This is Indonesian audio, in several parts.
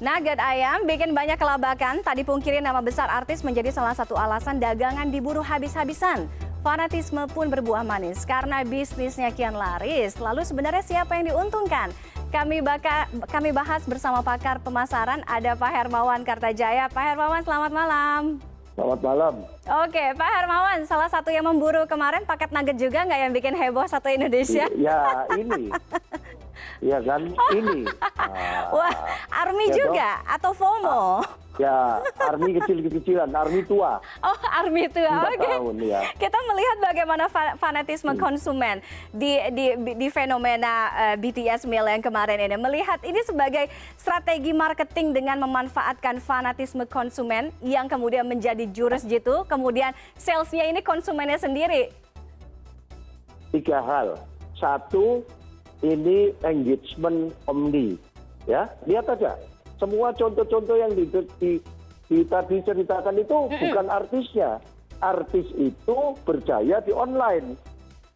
Nugget ayam bikin banyak kelabakan, tadi pungkiri nama besar artis menjadi salah satu alasan dagangan diburu habis-habisan. Fanatisme pun berbuah manis karena bisnisnya kian laris. Lalu sebenarnya siapa yang diuntungkan? Kami, baka, kami bahas bersama pakar pemasaran, ada Pak Hermawan Kartajaya. Pak Hermawan, selamat malam. Selamat malam. Oke, Pak Hermawan, salah satu yang memburu kemarin paket nugget juga nggak yang bikin heboh satu Indonesia? Ya, ini. Iya kan, ini. Ah, Wah, Army ya juga dong. atau FOMO? Ya, Army kecil-kecilan, Army tua. Oh, Army tua. Oke. Okay. ya. Kita melihat bagaimana fanatisme hmm. konsumen di di di fenomena uh, eh, BTS Meal yang kemarin ini. Melihat ini sebagai strategi marketing dengan memanfaatkan fanatisme konsumen yang kemudian menjadi jurus jitu, kemudian salesnya ini konsumennya sendiri. Tiga hal. Satu, ini engagement omni ya lihat aja semua contoh-contoh yang di, di, di tadi ceritakan itu bukan artisnya. Artis itu berjaya di online.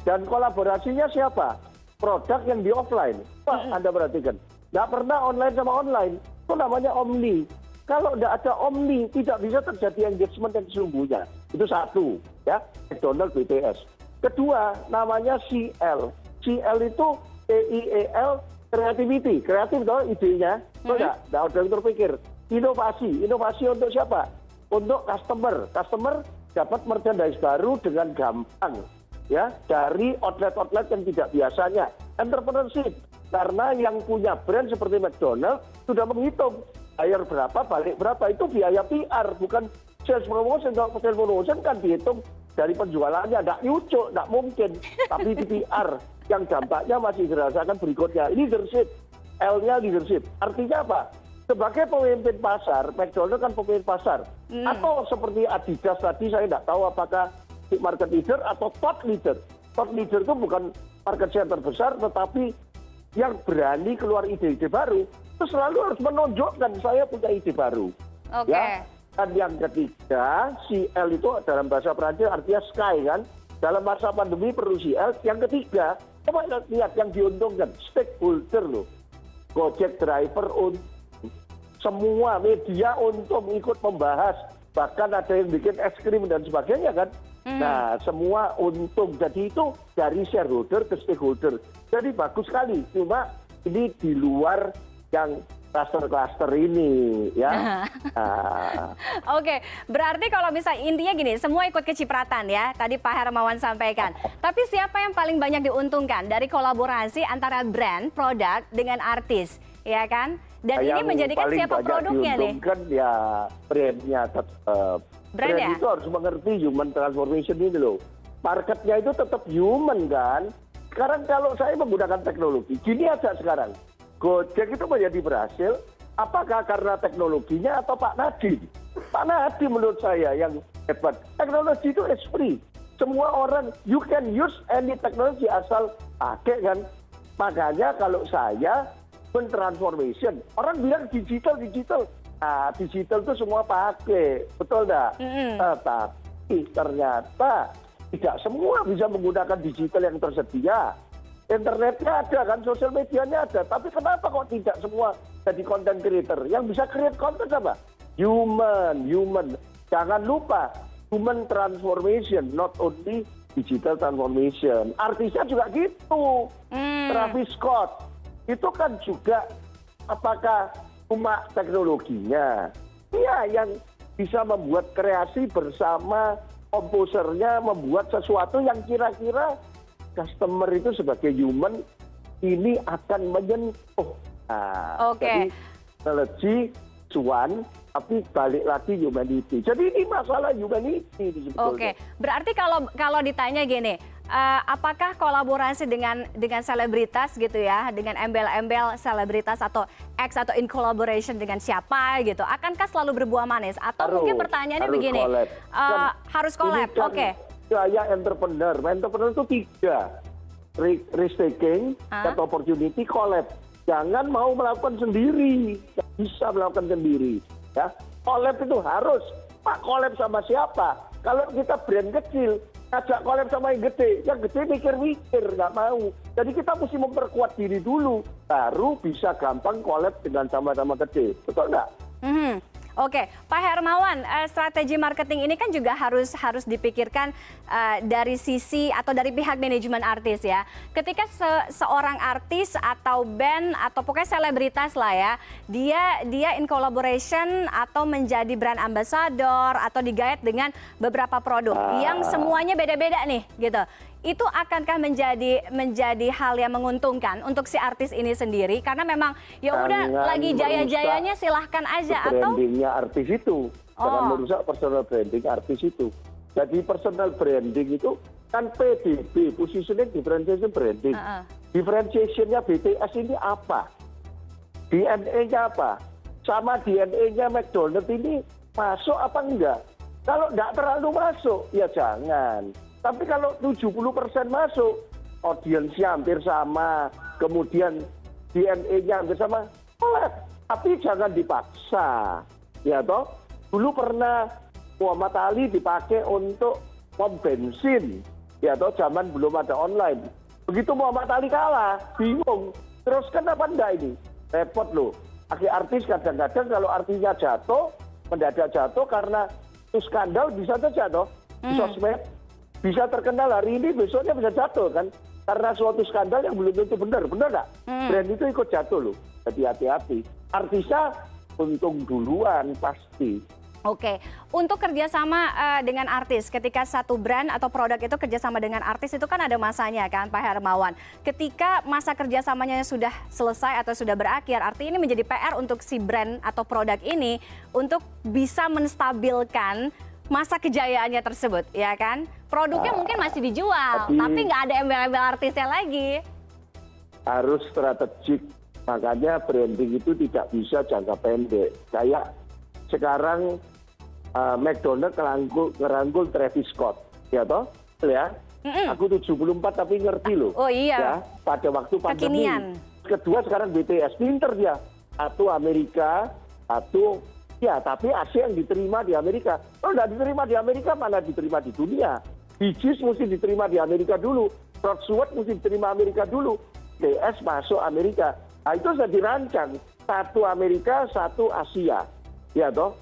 Dan kolaborasinya siapa? Produk yang di offline. Pak Anda perhatikan. Nggak pernah online sama online. Itu namanya omni. Kalau tidak ada omni tidak bisa terjadi engagement yang sesungguhnya. Itu satu ya. McDonald BTS kedua namanya CL CL itu eiel creativity. Kreatif dong idenya. Betul nggak? Nggak ada yang terpikir. Inovasi. Inovasi untuk siapa? Untuk customer. Customer dapat merchandise baru dengan gampang ya dari outlet-outlet yang tidak biasanya. Entrepreneurship. Karena yang punya brand seperti McDonald sudah menghitung bayar berapa balik berapa. Itu biaya PR bukan sales promotion. Kalau sales promotion kan dihitung dari penjualannya. Tidak nyucuk tidak mungkin. Tapi di PR yang dampaknya masih dirasakan berikutnya. Leadership L nya leadership. Artinya apa? Sebagai pemimpin pasar McDonald kan pemimpin pasar. Hmm. atau seperti Adidas tadi saya tidak tahu apakah market leader atau top leader. Top leader itu bukan market share terbesar tetapi yang berani keluar ide-ide baru itu selalu harus menunjukkan saya punya ide baru. Okay. ya. Dan yang ketiga cl itu dalam bahasa perancis artinya sky kan. Dalam masa pandemi perlu cl yang ketiga coba lihat yang diuntungkan stakeholder loh gojek driver untung semua media untung ikut membahas. Bahkan ada yang bikin es krim dan sebagainya kan? Hmm. nah semua untung. Jadi itu dari shareholder ke stakeholder. Jadi bagus sekali. Cuma ini di luar yang kluster-kluster ini ya. nah. Oke, berarti kalau misalnya intinya gini, semua ikut kecipratan ya. Tadi Pak Hermawan sampaikan. Tapi siapa yang paling banyak diuntungkan dari kolaborasi antara brand, produk dengan artis, ya kan? Dan yang ini menjadikan siapa produknya nih? Ya brandnya tetap. Brand, brand ya? itu harus mengerti human transformation ini loh. Marketnya itu tetap human kan. Sekarang kalau saya menggunakan teknologi, gini aja sekarang gojek itu menjadi berhasil apakah karena teknologinya atau pak Nadi? Pak Nadi menurut saya yang hebat. Teknologi itu is free. Semua orang you can use any technology asal pakai kan. Makanya kalau saya transformation. Orang bilang digital digital. Nah digital itu semua pakai. Betul enggak mm -hmm. tapi ternyata tidak semua bisa menggunakan digital yang tersedia internetnya ada kan sosial medianya ada. Tapi kenapa kok tidak semua jadi content creator? Yang bisa create content apa? Human human. Jangan lupa human transformation not only digital transformation. Artisnya juga gitu. Hmm. Travis Scott. Itu kan juga apakah cuma teknologinya? Iya yang bisa membuat kreasi bersama komposernya membuat sesuatu yang kira-kira customer itu sebagai human ini akan menyentuh nah, okay. jadi teknologi cuan tapi balik lagi humanity. Jadi ini masalah humanity Oke, okay. berarti kalau kalau ditanya gini, uh, apakah kolaborasi dengan dengan selebritas gitu ya, dengan embel-embel selebritas atau X atau in collaboration dengan siapa gitu, akankah selalu berbuah manis? Atau harus, mungkin pertanyaannya harus begini, collab. Uh, harus collab, kan oke? Okay gaya entrepreneur entrepreneur itu tiga risk taking atau opportunity collab jangan mau melakukan sendiri bisa melakukan sendiri ya collab itu harus pak collab sama siapa kalau kita brand kecil ngajak collab sama yang gede. Yang gede mikir-mikir, nggak mau. Jadi kita mesti memperkuat diri dulu, baru bisa gampang collab dengan sama-sama gede. Betul nggak? Mhm. Oke, Pak Hermawan, eh, strategi marketing ini kan juga harus harus dipikirkan eh, dari sisi atau dari pihak manajemen artis ya. Ketika se- seorang artis atau band atau pokoknya selebritas lah ya, dia dia in collaboration atau menjadi brand ambassador atau digait dengan beberapa produk Ah. yang semuanya beda-beda nih, gitu. Itu akankah menjadi menjadi hal yang menguntungkan untuk si artis ini sendiri? Karena memang ya udah lagi jaya-jayanya silahkan aja atau brandingnya artis itu. Jangan Oh. merusak personal branding artis itu. Jadi personal branding itu kan PDB positioning differentiation branding. Heeh. differentiationnya BTS ini apa? DNA-nya apa? Sama DNA-nya McDonald ini masuk apa enggak? Kalau enggak terlalu masuk ya jangan tapi kalau 70% masuk audiensnya hampir sama kemudian DNA-nya hampir sama. Boleh tapi jangan dipaksa ya toh? Dulu pernah Muhammad Ali dipakai untuk pom bensin ya toh? Zaman belum ada online. Begitu Muhammad Ali kalah bingung. Terus kenapa enggak ini? Repot loh. Akhir artis kadang-kadang kalau artinya jatuh mendadak jatuh karena itu skandal bisa saja toh di sosmed bisa terkenal hari ini besoknya bisa jatuh kan? Karena suatu skandal yang belum tentu benar. Benar nggak? Brand itu ikut jatuh loh. Jadi hati-hati. Artisnya untung duluan pasti. Oke, untuk kerjasama eh, dengan artis, ketika satu brand atau produk itu kerjasama dengan artis itu kan ada masanya kan, Pak Hermawan. Ketika masa kerjasamanya sudah selesai atau sudah berakhir, arti ini menjadi PR untuk si brand atau produk ini untuk bisa menstabilkan masa kejayaannya tersebut, ya kan? Produknya mungkin masih dijual, tapi- nggak ada embel-embel artisnya lagi. harus strategik. Makanya branding itu tidak bisa jangka pendek. Kayak sekarang uh, McDonald ngerangkul, ngerangkul Travis Scott. Ya toh? Ya? Mm-mm. aku 74 tapi ngerti loh. Oh iya. ya pada waktu pandemi. Kekinian. kedua sekarang BTS pinter dia. Satu Amerika satu ya tapi AC yang diterima di Amerika. Kalau nggak diterima di Amerika mana diterima di dunia Gees mesti diterima di Amerika dulu. Rod mesti diterima Amerika dulu. BTS masuk Amerika. Nah itu sudah dirancang. Satu Amerika satu Asia. Ya toh?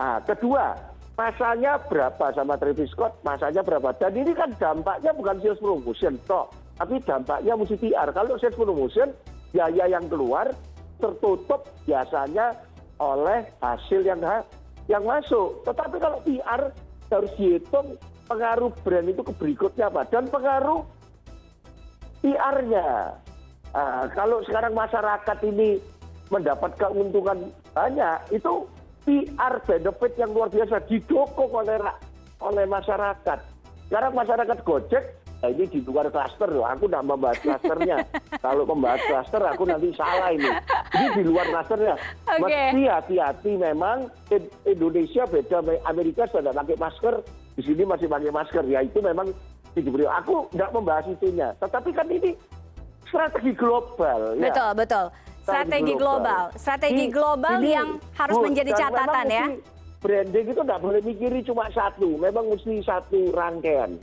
Nah kedua masanya berapa sama Travis Scott? Masanya berapa? Dan ini kan dampaknya bukan sales promotion toh tapi dampaknya mesti PR kalau sales promotion biaya yang keluar tertutup biasanya oleh hasil yang ha- yang masuk. Tetapi kalau PR harus dihitung pengaruh brand itu ke berikutnya apa dan pengaruh PR-nya. Ah, kalau sekarang masyarakat ini mendapat keuntungan banyak, itu PR benefit yang luar biasa didukung oleh oleh masyarakat. Sekarang masyarakat Gojek, nah ini di luar klaster loh, aku nggak membahas klasternya. kalau membahas klaster aku nanti salah ini. Ini di luar klasternya. Oke. Mesti hati-hati memang In- Indonesia beda Amerika sudah pakai masker, di sini masih pakai masker. Ya itu memang diberi. Aku nggak membahas itunya. Tetapi kan ini strategi global. ya. Betul, betul. Strategi global, strategi global ini, yang harus Bu, menjadi catatan ya. Branding itu nggak boleh mikiri cuma satu, memang mesti satu rangkaian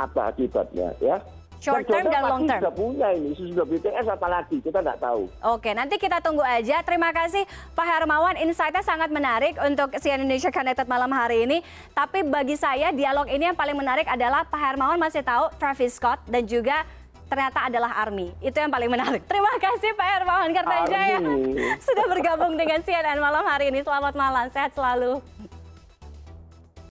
apa akibatnya ya. Short term dan long term. Sudah punya ini, sudah BTS apalagi kita nggak tahu. Oke, nanti kita tunggu aja. Terima kasih Pak Hermawan, insight-nya sangat menarik untuk si Indonesia Connected malam hari ini. Tapi bagi saya dialog ini yang paling menarik adalah Pak Hermawan masih tahu Travis Scott dan juga ternyata adalah ARMY. Itu yang paling menarik. Terima kasih Pak Hermawan Kartajaya sudah bergabung dengan CNN malam hari ini. Selamat malam, sehat selalu.